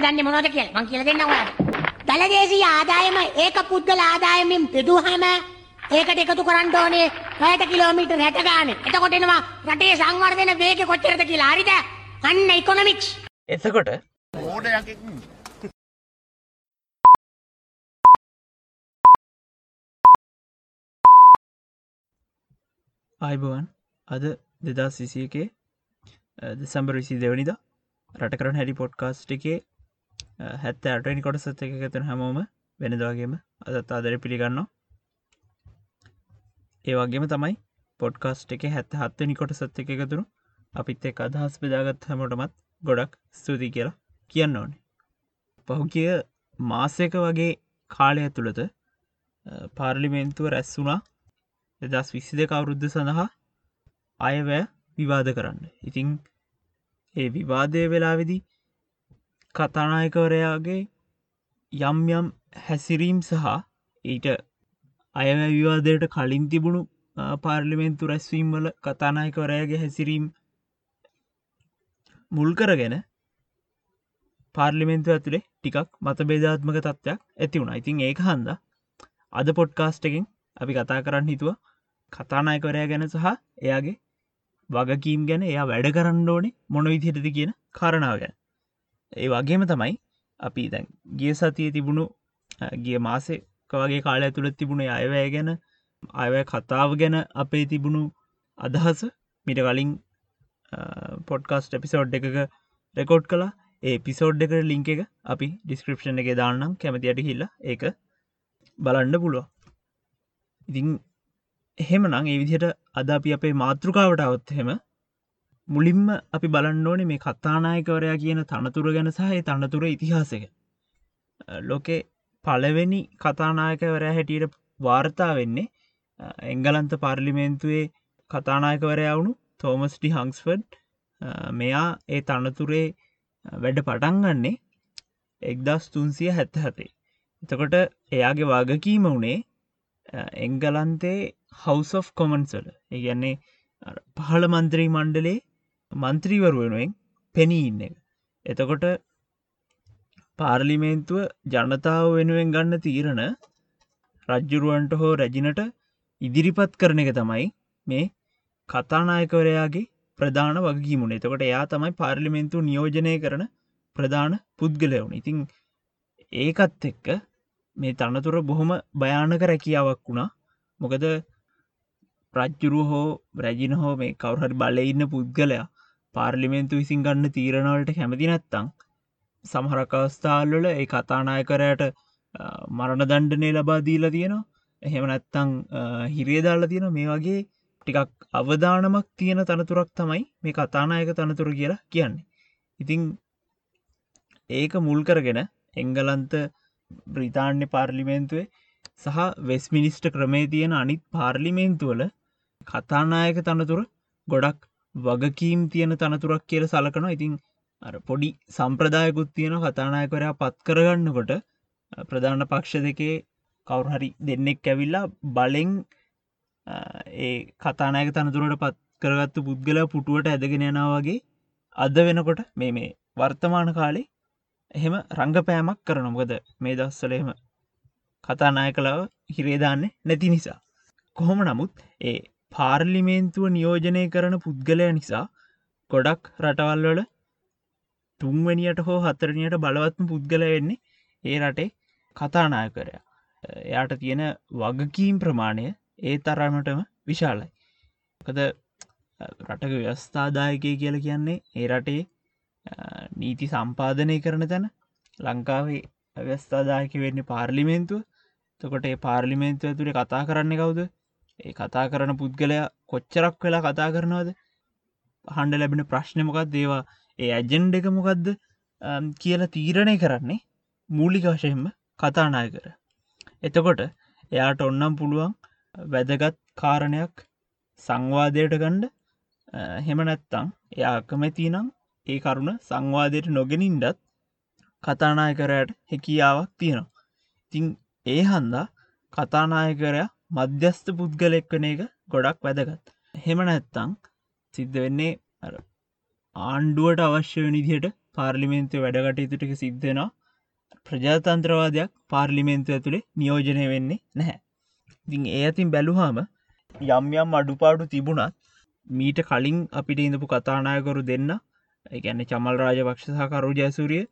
දන්න මොනොද කියල? මං කියල දෙන්න ඔයාට දළදේශී ආදායම ඒක පුද්ගල ආදායමින් පිදුහම ඒකට එකතු කරන්න ඕනේ පැයට කිලෝමීටර් හැට ගාන. එතකොටෙනවා රටේ සංවර්ධන වේග කොච්චරද කියලා. හරිද? අන්න ඉකොනොමික්ස් එතකොට මෝඩයක් අයිබවන් අද දෙදා සිසියකේ දෙසම්බර විසි දෙවනිද රට කරන හැඩි පොඩ්කාස්ට් එකේ හැත්ත අටනි කොට සත් එක ඇතන හැමෝම වෙනදවාගේම අදත් ආදර පිළිගන්න ඒවාගේම තමයි පොඩ්කාස්ට් එක හැත්ත හත්තනි කොට සත් එක එකතුරු අපිත් එක් අදහස් බෙදාගත් හැමෝටමත් ගොඩක් ස්තුති කියලා කියන්න ඕනේ. පහුකිය මාසයක වගේ කාලය ඇතුළත පාර්ලිමේන්තුව රැස් වුණා දෙදස් විස්සි දෙක අවුරුද්ධ සඳහා අයවැය විවාද කරන්න. ඉතිං ඒ විවාදය වෙලාවෙදි කතානායකවරයාගේ යම් යම් හැසිරීම් සහ ඊට අයව විවාදයට කලින් තිබුණු පාර්ලිමෙන්තු රැස්වීම් වල කතානායකවරයාගේ හැසිරීම් මුල් කරගෙන පාර්ලිමෙන්තු ඇතුළේ ටිකක් මත බේධාත්මක තත්ත්වයක් ඇති වුණ. ඉතින් ඒක හන්ද අද පොඩ්කාස්ටකින් අපි කතා කරන්න හිතුව කතානායකවරයා ගැන සහ එයාගේ වගකීම් ගැන එයා වැඩ කරන්න ඕනේ මොන විදිහටද කියන කාරණාව ගැන. ඒ වගේම තමයි අපි දැන් ගිය සතිය තිබුණු ගිය මාසේ වගේ කාල ඇතුළත් තිබුණ අයවැය ගැන අයවැය කතාව ගැන අපේ තිබුණු අදහස මිට කලින් පොඩ්කාස්ට එපිසෝඩ් එකක රෙකෝඩ් කලා ඒ පිසෝඩ් එක ලිංක එක අපි ඩිස්ක්‍රපෂන් එක දාන්නම්. කැමතියට හිල්ල ඒක බලන්ඩ පුළුව ඉතිං එහෙම නං ඒ විදිහට අද අපි අපේ මාතෘකාවට අවත් හෙම මුලින්ම අපි බලන්න ඕනේ මේ කත්තානායකවරයා කියන තනතුර ගැන සහහි තන්නතුර ඉතිහාසක ලෝකේ පලවෙනි කතානායකවරයා හැටියට වාර්තා වෙන්නේ එංගලන්ත පාර්ලිමේන්තුවේ කතානායකවරයා වුණු තෝමස්ටි හංස්ෆඩ් මෙයා ඒ තනතුරේ වැඩ පටන්ගන්නේ එක්දස් තුන්සිය හැත්ත හතේ එතකොට එයාගේ වගකීම වුණේ එංගලන්තේ හවස් of කොමන්සල ඒගැන්නේ පහළ මන්ත්‍රී මණ්ඩලේ මන්ත්‍රීවරුවෙනුවෙන් පෙනී ඉන්න එක. එතකොට පාර්ලිමේන්තුව ජනතාව වෙනුවෙන් ගන්න තීරණ රජ්ජුරුවන්ට හෝ රැජිනට ඉදිරිපත් කරන එක තමයි මේ කතානායකවරයාගේ ප්‍රධාන වගේමුණ එතකොට එයා තමයි පාර්ලිමෙන්තු නියෝජනය කරන ප්‍රධාන පුද්ගලයවුණ ඉතිං ඒකත් එක්ක මේ තනතුර බොහොම භයානක රැකියාවක් වුණා. මොකද ප්‍රජ්ජුරු හෝ රැජින හෝ මේ කවුහරි බලඉන්න පුද්ගලයා පාර්ලිමේන්තු විසින් ගන්න තීරණවලට කැමති නැත්තං සමහරක අවස්ථාල්වල ඒ කතානායකරයට මරණ දණ්ඩනය ලබා දීලා තියෙනවා. එහෙම නැත්තං හිරේදාල්ල තියෙන මේ වගේ ටිකක් අවධානමක් තියෙන තනතුරක් තමයි මේ කතානායක තනතුර කියලා කියන්නේ. ඉතිං ඒක මුල් කරගෙන එංගලන්ත බ්‍රිතාන්‍ය පාර්ලිමේන්තුවේ සහ වෙස් මිනිස්ට ක්‍රමේ තියෙන අනිත් පාර්ලිමේන්තුවල කතානායක තනතුර ගොඩක් වගකීම් තියෙන තනතුරක් කියල සලකන ඉතිං පොඩි සම්ප්‍රදායකුත් තියෙන කතානායකරයා පත් කරගන්නකොට ප්‍රධාන පක්ෂ දෙකේ කවුරහරි දෙන්නෙක් ඇවිල්ලා බලෙන් ඒ කතානායක තනතුරට පත් කරගත්තු පුද්ගල පුටුවට ඇදගෙන යනාවගේ අද වෙනකොට මේ මේ වර්තමාන කාලේ එහෙම රංගපෑමක් කරනොමකද මේ දස්සලෙම කතානාය කලාව හිරේදාන්නේ නැති නිසා. කොහොම නමුත් ඒ පාර්ලිමේන්තුව නියෝජනය කරන පුද්ගලය නිසා ගොඩක් රටවල්වල තුන්වැනියට හෝ හතරණයට බලවත්ම පුද්ගල වෙන්නේ ඒ රටේ කතානාය කරයා. එයාට තියෙන වගකීම් ප්‍රමාණය ඒ තරමටම විශාලයි. කද රටක ව්‍යස්ථාදායකය කියල කියන්නේ ඒ රටේ නීති සම්පාධනය කරන තැන ලංකාවේ අවස්ථාදායක වෙන්න පාර්ලිමේන්තුව තකොට ඒ පාර්ලිමේන්තුව තුළේ කතා කරන්න කවුද ඒ කතා කරන පුද්ගලයා කොච්චරක් වෙලා කතා කරනවද? හන්ඩ ලැබෙන ප්‍රශ්නමකක් දේවා ඒ ඇජෙන්ඩ එක මොකක්ද කියලා තීරණය කරන්නේ මූලික වශයෙන්ම කතානාය කර එතකොට එයාට ඔන්නම් පුළුවන් වැදගත් කාරණයක් සංවාදයට ගණ්ඩ හෙම නැත්තං එයා අකමැතිනම් ඒ කරුණ සංවාදයට නොගෙනින්ඩත් කතානායකරයට හැකියාවක් තියෙනවා. තිං ඒ හන්දා කතානායකරයා මධ්‍යස්ථ පුද්ගලෙක් වන එක ගොඩක් වැදගත්. හෙම නැත්තං සිද්ධ වෙන්නේ ආණ්ඩුවට අවශ්‍ය නිදියට පාර්ලිමේන්තුව වැඩකටයුතුටික සිද්ධෙනවා ප්‍රජාතන්ත්‍රවාදයක් පාර්ලිමේන්තු ඇතුළේ නියෝජනය වෙන්නේ නැහැ. ඉතින් ඒ ඇතින් බැලුහාම යම් යම් අඩුපාඩු තිබුණත් මීට කලින් අපිට ඉඳපු කතානායකරු දෙන්න එකන්න චමල් රාජපක්ෂ සහකරු ජයසූරිය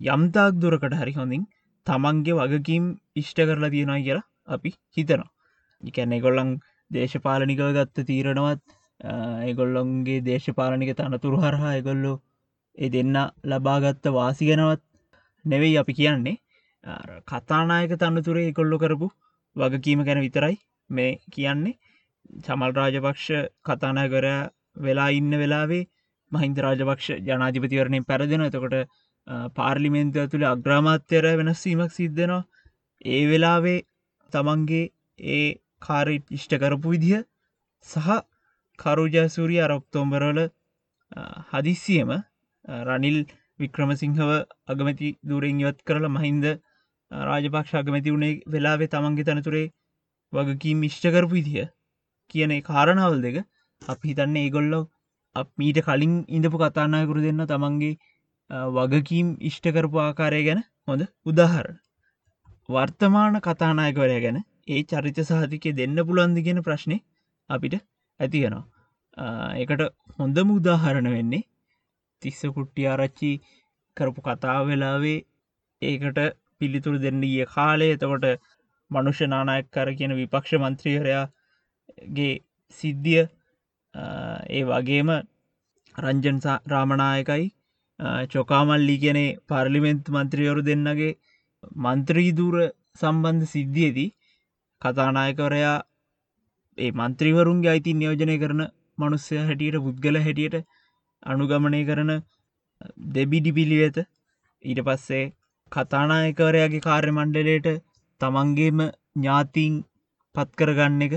යම්තාක් දුරකට හරි හොඳින් තමන්ගේ වගකීම් ඉෂ්ට කරලා තියෙනවා කියලා අපි හිතනවා. ඉකැන්න එකොල්ලන් දේශපාලනිකව ගත්ත තීරණවත් එගොල්ලොන්ගේ දේශපාලනික තනතුරු හරහා එගොල්ලෝ ඒ දෙන්න ලබාගත්ත වාසි ගැනවත් නෙවෙයි අපි කියන්නේ. කතානායක තන්නතුරේ එකොල්ලො කරපු වගකීම ගැන විතරයි මේ කියන්නේ. චමල් රාජපක්ෂ කතානායකර වෙලා ඉන්න වෙලාවේ මහින්ද රාජපක්ෂ ජනාධිපතිවරණයෙන් පැරදෙන එතකොට පාර්ලිමේන්තු ඇතුළ අග්‍රාමාත්‍යර වෙනස්වීමක් සිද්ධනවා ඒ වෙලාවේ තමන්ගේ ඒ කාරි ඉෂ්ට කරපු විදිහ සහ කරුජසූරිය අරොක්තෝම්බරවල හදිස්සියම රනිල් වික්‍රමසිංහව අගමැති දුරෙන් ඉවත් කරල මහින්ද රාජපක්ෂ අගමැති වුණේ වෙලාවේ තමන්ගේ තනතුරේ වගකීම් මිෂ්ට කරපු විදිහ කියන කාරණාවල් දෙක අපි හිතන්නේ ඒගොල්ලෝ අප මීට කලින් ඉඳපු කතානායකුරු දෙන්න තමන්ගේ වගකීම් ඉෂ්ට කරපු ආකාරය ගැන හොඳ උදාහර වර්තමාන කතානායකවරය ගැන ඒ චරිත සහතිකය දෙන්න පුළන්දිගෙන ප්‍රශ්නය අපිට ඇතියෙනවා ඒකට හොඳම උදාහරණ වෙන්නේ තිස්ස කුට්ටි ආරච්චි කරපු කතාව වෙලාවේ ඒකට පිළිතුරු දෙන්න ගිය කාලය එතකොට මනුෂ්‍ය නානායක් කර කියන විපක්ෂ මන්ත්‍රීහරයාගේ සිද්ධිය ඒ වගේම රංජන් රාමණයකයි චොකාමල්ලි කියනේ පාර්ලිමෙන්ත් මන්ත්‍රියවරු දෙන්නගේ මන්ත්‍රීදූර සම්බන්ධ සිද්ධියදී කතානායකවරයා ඒ මන්ත්‍රීවරුන්ගේ අයිති නියෝජනය කරන මනුස්සය හැටියට පුද්ගල හැටියට අනුගමනය කරන දෙබිඩි පිළිවෙත ඊට පස්සේ කතානායකවරයාගේ කාර්ය මණ්ඩලයට තමන්ගේම ඥාතිීන් පත්කරගන්න එක.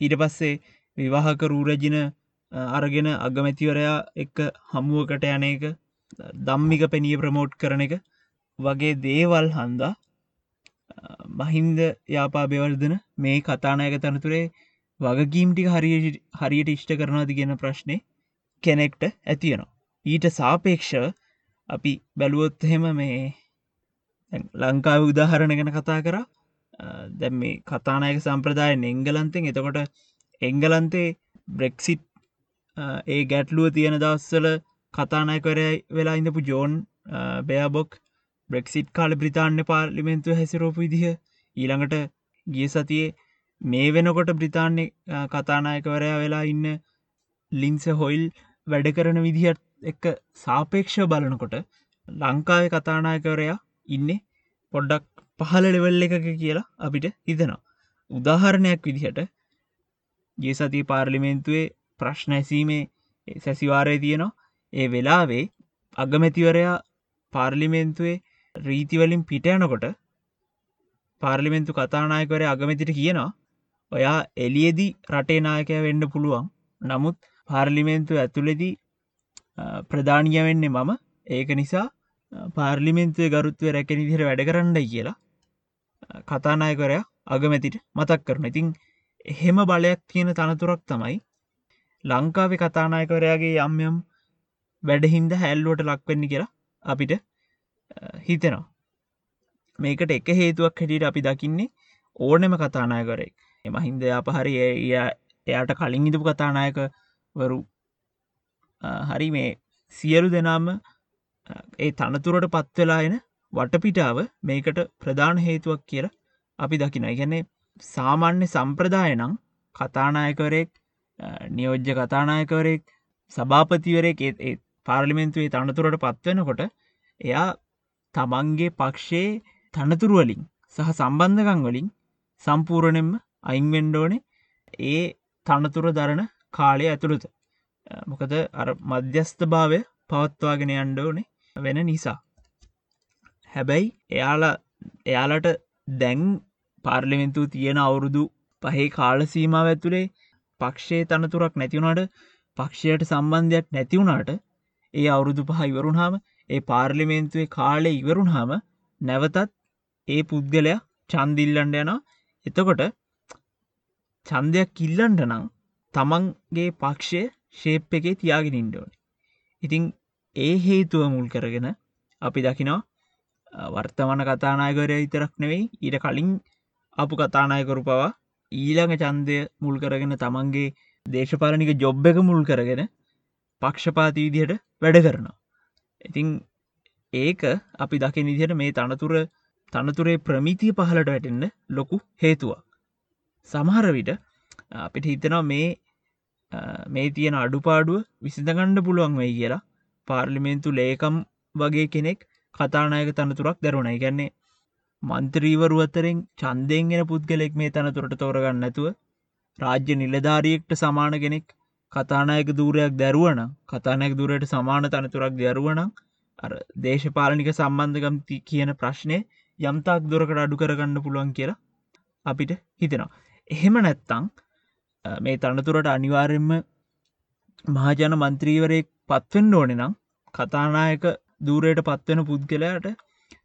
ඊට පස්සේ විවාහක රූරජින අරගෙන අගමැතිවරයා එක්ක හමුවකට යන එක දම්මික පෙනිය ප්‍රමෝට් කරන එක වගේ දේවල් හන්දා මහින්ද යාපා බෙවල්දන මේ කතානායක තනතුරේ වගකීම්ටි හරි හරියට ඉෂ්ට කරනවාද කියන ප්‍රශ්නය කෙනෙක්ට ඇතියනවා. ඊට සාපේක්ෂව අපි බැලුවොත් එහෙම මේ ලංකාව උදාහරණ ගැන කතා කර දැම් මේ කතානායක සම්ප්‍රදායෙන් එංගලන්තෙන් එතකොට එංගලන්තේ බ්‍රෙක්සිට් ඒ ගැටලුව තියෙන දවස්සල කතානායකරය වෙලා ඉඳපු ජෝන් බෑබොක් බ්‍රෙක්සිට් කාල බ්‍රතාන්‍ය පාර්ලිමෙන්තුව හැසිරෝපු විදිහ ඊළඟට ගිය සතියේ මේ වෙනකොට බ්‍රතාන්‍ය කතානායකවරයා වෙලා ඉන්න ලින්ස හොයිල් වැඩ කරන විදිහත් එක්ක සාපේක්ෂ බලනකොට ලංකාවේ කතානායකවරයා ඉන්න පොඩ්ඩක් පහල ලෙවල් එකක කියලා අපිට හිතනවා. උදාහරණයක් විදිහට ගේ සති පාර්ලිමේන්තුවේ ප්‍රශ්න ඇසීමේ සැසිවාරය තියෙනවා ඒ වෙලාවේ අගමැතිවරයා පාර්ලිමේන්තුවේ රීතිවලින් පිටයනකොට පාර්ලිමෙන්තු කතානායකවර අගමැතිට කියනවා ඔයා එලියදී රටේ නායකය වෙන්න පුළුවන්. නමුත් පාර්ලිමේන්තු ඇතුලෙදී ප්‍රධානිය වෙන්නේ මම. ඒක නිසා පාර්ලිමෙන්තුවේ ගරුත්වය රැකෙන දිර වැඩ කරන්නයි කියලා කතානායකරයා අගමැතිට මතක් කරන ඉතිං එහෙම බලයක් තියෙන තනතුරක් තමයි ලංකාවේ කතානායකවරයාගේ යම් යම් වැඩහින්ද හැල්ලුවට ලක්වෙන්න කියලා අපිට හිතෙනවා. මේකට එක හේතුවක් හැටියට අපි දකින්නේ ඕනෙම කතානායකරෙක්. එම හින්දයා පහරි එයාට කලින් ඉදපු කතානායකවරු හරි මේ සියලු දෙනාම ඒ තනතුරට පත්වෙලා එන වටපිටාව මේකට ප්‍රධාන හේතුවක් කියලා අපි දකින ගැන්නේ සාමාන්‍ය සම්ප්‍රදායනං කතානායකවරෙක් නියෝජ්‍ය කතානායකවරෙක් සභාපතිවරෙක් පාර්ලිමෙන්තුවේ තනතුරට පත්වෙනකොට එයා තමන්ගේ පක්ෂයේ තනතුරුවලින් සහ සම්බන්ධකං වලින් සම්පූරණෙන්ම අයින්වෙන්ඩෝනේ ඒ තනතුර දරණ කාලය ඇතුළත. මොකද අර මධ්‍යස්ථ භාවය පවත්වාගෙන අන්ඩෝනේ වෙන නිසා. හැබැයි එයාලා එයාලට දැන් පාර්ලිමෙන්තු තියෙන අවුරුදු පහේ කාල සීමාව ඇතුළේ පක්ෂයේ තනතුරක් නැතිවුණට පක්ෂයට සම්බන්ධයක් නැතිවුණට ඒ අවුරුදු පහ ඉවරුණාම ඒ පාර්ලිමේන්තුවේ කාලෙ ඉවරුණාම නැවතත් ඒ පුද්ගලයා චන්දිල්ලන්ඩ යන එතකොට චන්දයක් කිල්ලන්ට නං තමන්ගේ පක්ෂය ශේප් එකේ තියාගෙන ඉන්ඩෝන ඉතිං ඒ හේතුව මුල් කරගෙන අපි දකිනවා වර්තමන කතානායකරය විතරක් නෙවෙයි ඊට කලින් අපපු කතානායකරු පවා ඊළඟ චන්දය මුල් කරගෙන තමන්ගේ දේශපාලනික ජොබ් එක මුල් කරගෙන පක්ෂපාති විදිහට වැඩ කරනවා. ඉතිං ඒක අපි දකි විදිහට මේ තනතුර තනතුරේ ප්‍රමිතිය පහලට වැටෙන්න ලොකු හේතුවක්. සමහර විට අපිට හිතනවා මේ මේ තියෙන අඩුපාඩුව විසිඳගණ්ඩ පුළුවන් වෙයි කියලා පාර්ලිමේන්තු ලේකම් වගේ කෙනෙක් කතානායක තනතුරක් දරුණයි ගැන්නේ මන්ත්‍රීවරු අතරෙන් චන්දයෙන් එෙන පුද්ගලෙක් මේ තනතුරට තෝරගන්න නැතුව රාජ්‍ය නිලධාරියෙක්ට සමාන කෙනෙක් කතානායක දූරයක් දැරුවන කතානයක් දුරට සමාන තනතුරක් දැරුවන අර දේශපාලනික සම්බන්ධකම් කියන ප්‍රශ්නය යම්තාක් දුරකට අඩු කරගන්න පුළුවන් කියලා අපිට හිතෙනවා. එහෙම නැත්තං මේ තනතුරට අනිවාර්යෙන්ම මහජන මන්ත්‍රීවරයෙක් පත්වෙන්න ඕනෙ නම් කතානායක දූරයට පත්වෙන පුද්ගලයාට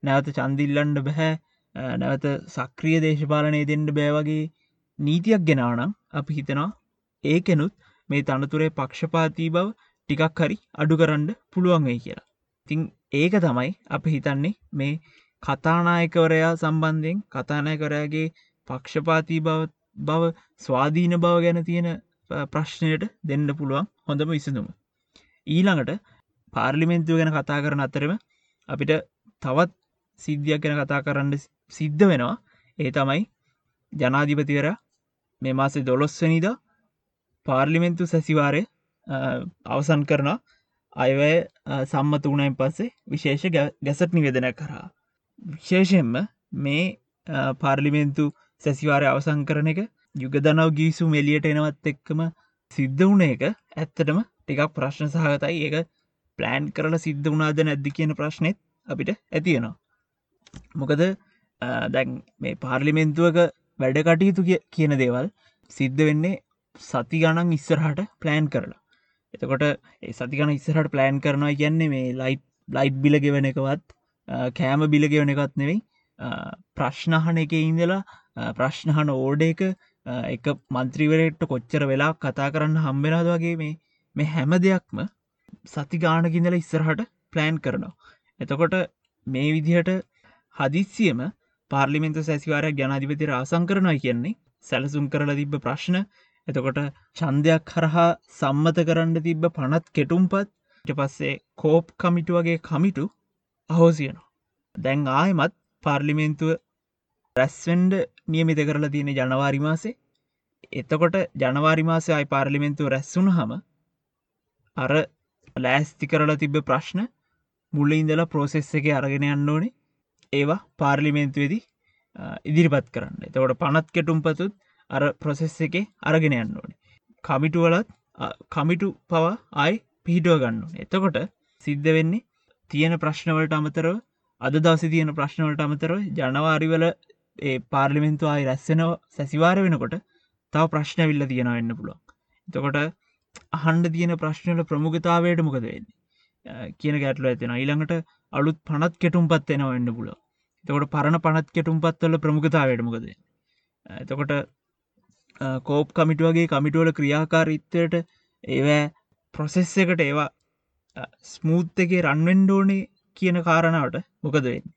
නැවත චන්දිල්ලන්ඩ බැහැ නැවත සක්‍රිය දේශපාලනය දෙන්න බෑවගේ නීතියක් ගෙනානම් අපි හිතනවා ඒකෙනුත් මේ තනතුරේ පක්ෂපාතිී බව ටිකක් හරි අඩු කරන්න පුළුවන් වෙයි කියලා. තිං ඒක තමයි අප හිතන්නේ මේ කතානායකවරයා සම්බන්ධයෙන් කතානායකරයාගේ පක්ෂපාතිී බව බව ස්වාධීන බව ගැන තියෙන ප්‍රශ්නයට දෙන්න පුළුවන් හොඳම විසඳුම. ඊළඟට පාර්ලිමෙන්තුව ගැන කතා කරන අතරම අපිට තවත් සිද්ධියක් ගැන කතා කරන්න සිද්ධ වෙනවා ඒ තමයි ජනාධිපතිවර මේ මාසේ දොළොස්වනිද පාර්ලිමෙන්තු සැසිවාරය අවසන් කරන අයවැය සම්මත වුණයින් පස්සේ විශේෂ ගැසට නිවෙදන කරා. විශේෂෙන්ම මේ පාර්ලිමෙන්තු සැසිවාරය අවසං කරන එක යුගදනව ගීසු මෙලියට එනවත් එක්කම සිද්ධ වුණ එක ඇත්තටම ටිකක් ප්‍රශ්න සහගතයි ඒක ප්ලෑන් කරලා සිද්ධ වුණාද නැද්දි කියන ප්‍රශ්නෙත් අපිට ඇතියෙනවා. මොකද දැන් මේ පාර්ලිමෙන්තුවක වැඩ කටයුතු කියන දේවල් සිද්ධ වෙන්නේ සති ගණන් ඉස්සරහට ප්ලෑන් කරලා එතකොට ඒ සතිගන ඉස්සරහට ප්ලෑන් කරනවා කියන්නේ මේ ලයිට් ලයිට් බිල ගෙවන එකවත් කෑම බිල ගෙවන එකත් නෙවෙයි ප්‍රශ්නහන එක ඉඳලා ප්‍රශ්නහන ඕඩ එක එක මන්ත්‍රීවරයට කොච්චර වෙලා කතා කරන්න හම්බෙනද වගේ මේ මේ හැම දෙයක්ම සති ගානකිඳල ඉස්සරහට ප්ලෑන් කරනවා. එතකොට මේ විදිහට හදිස්සියම පාර්ලිමෙන්තු සැසිවාරයක් ජනාධිපතිර ආසං කරනවා කියන්නේ සැලසුම් කරලා තිබ්බ ප්‍රශ්න එතකොට චන්දයක් හරහා සම්මත කරන්න තිබ්බ පනත් කෙටුම්පත් ට පස්සේ කෝප් කමිටු වගේ කමිටු අහෝසියනවා. දැන් ආයමත් පාර්ලිමේන්තුව රැස්වෙන්ඩ නියමිත කරලා තියෙන ජනවාරිමාසේ එතකොට ජනවාරිමාසය අයි පාර්ලිමෙන්තුව රැස්සුන හම අර ලෑස්ති කරලා තිබ්බ ප්‍රශ්න මුල්ල ඉඳලා ප්‍රෝසෙස් එක අරගෙන යන්න ඕනේ. ඒවා පාර්ලිමේන්තුවේදී ඉදිරිපත් කරන්න. එතකොට පනත් කෙටුම් පතුත් අර ප්‍රොසෙස් එක අරගෙන යන්න ඕනේ. කමිටුවලත් කමිටු පවා අයි පිහිටුව ගන්න එතකොට සිද්ධ වෙන්නේ තියෙන ප්‍රශ්නවලට අමතරව අද දවස තියෙන ප්‍රශ්නවලට අමතරව ජනවාරිවල ඒ පාර්ලිමෙන්තු අයි රැස්සෙනව සැසිවාර වෙනකොට තව ප්‍රශ්න විල්ල තියෙන වෙන්න පුළුවන්. එතකොට අහන්ඩ තියෙන ප්‍රශ්නල ප්‍රමුගතාවයට මොකද වෙන්නේ? කියන ගැටලු ඇතිෙන ඊළඟට අලුත් පනත් කෙටුම් පත්වෙන වෙන්න පුල එතකොට පරණ පනත් කෙටුම් පත්වල ප්‍රමුගතාවයට මොකද එතකොට කෝප් කමිටුවගේ කමිටුවල ක්‍රියාකාරිත්වයට ඒවෑ ප්‍රොසෙස් එකට ඒවා ස්මූත් එකේ රන්වෙන්ඩෝනේ කියන කාරණාවට මොකද වෙන්න?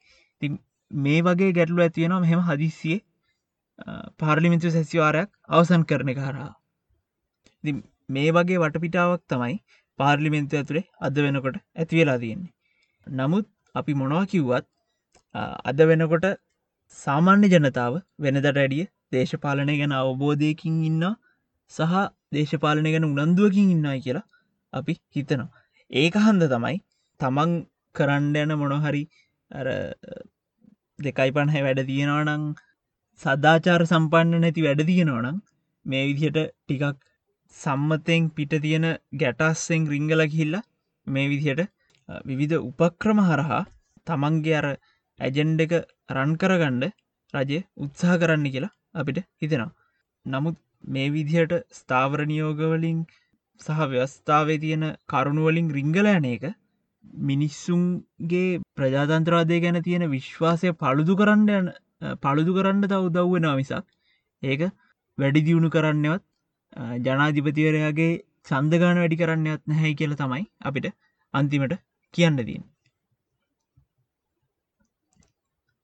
ති මේ වගේ ගැටලු ඇතියෙනවා මෙහෙම හදිස්සියේ පාර්ලිමින්තු සැසිවාරයක් අවසන් කරන කරා මේ වගේ වටපිටාවක් තමයි පාර්ලිමෙන්තු ඇතුළේ අද වෙනකොට ඇතිවෙලා තියෙන්නේ. නමුත් අපි මොනවා කිව්වත් අද වෙනකොට සාමාන්‍ය ජනතාව වෙනදට ඇඩිය දේශපාලනය ගැන අවබෝධයකින් ඉන්න සහ දේශපාලනය ගැන උනන්දුවකින් ඉන්නයි කියලා අපි හිතනවා. ඒක හන්ද තමයි තමන් කරන්න යන මොනොහරි දෙකයි පණහැ වැඩ තියෙනවනං සදාචාර සම්පන්න නැති වැඩ තියෙනවනම් මේ විදිහට ටිකක් සම්මතයෙන් පිට තියෙන ගැටස්සෙන් රිංගල කිහිල්ලා මේ විදිහට විවිධ උපක්‍රම හරහා තමන්ගේ අර ඇජෙන්ඩ එක රන් කරගණ්ඩ රජය උත්සාහ කරන්න කියලා අපිට හිතෙනවා. නමුත් මේ විදිහට ස්ථාවර නියෝගවලින් සහ ව්‍යස්ථාවේ තියෙන කරුණුවලින් රිංගලයන එක මිනිස්සුන්ගේ ප්‍රජාතන්ත්‍රවාදය ගැන තියෙන විශ්වාසය පළුදු කරන්න යන පළුදු කරන්න තව උදව්වෙනවා මිසක් ඒක වැඩි දියුණු කරන්නවත් ජනාධිපතිවරයාගේ සන්දගාන වැඩි කරන්නත් නැහැ කියල තමයි අපිට අන්තිමට කියන්න දීන්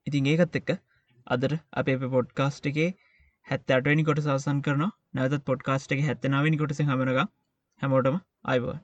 ඉතින් ඒකත් එක්ක අදර අපේ පොඩ්කාස්ට් එකේ හැත්ත අටවැනි කොට සවසන් කරන නැවත පොඩ්කාස්ට් එක හැත්තනාවනි කොටස හමරග හැමෝටම අයිබවා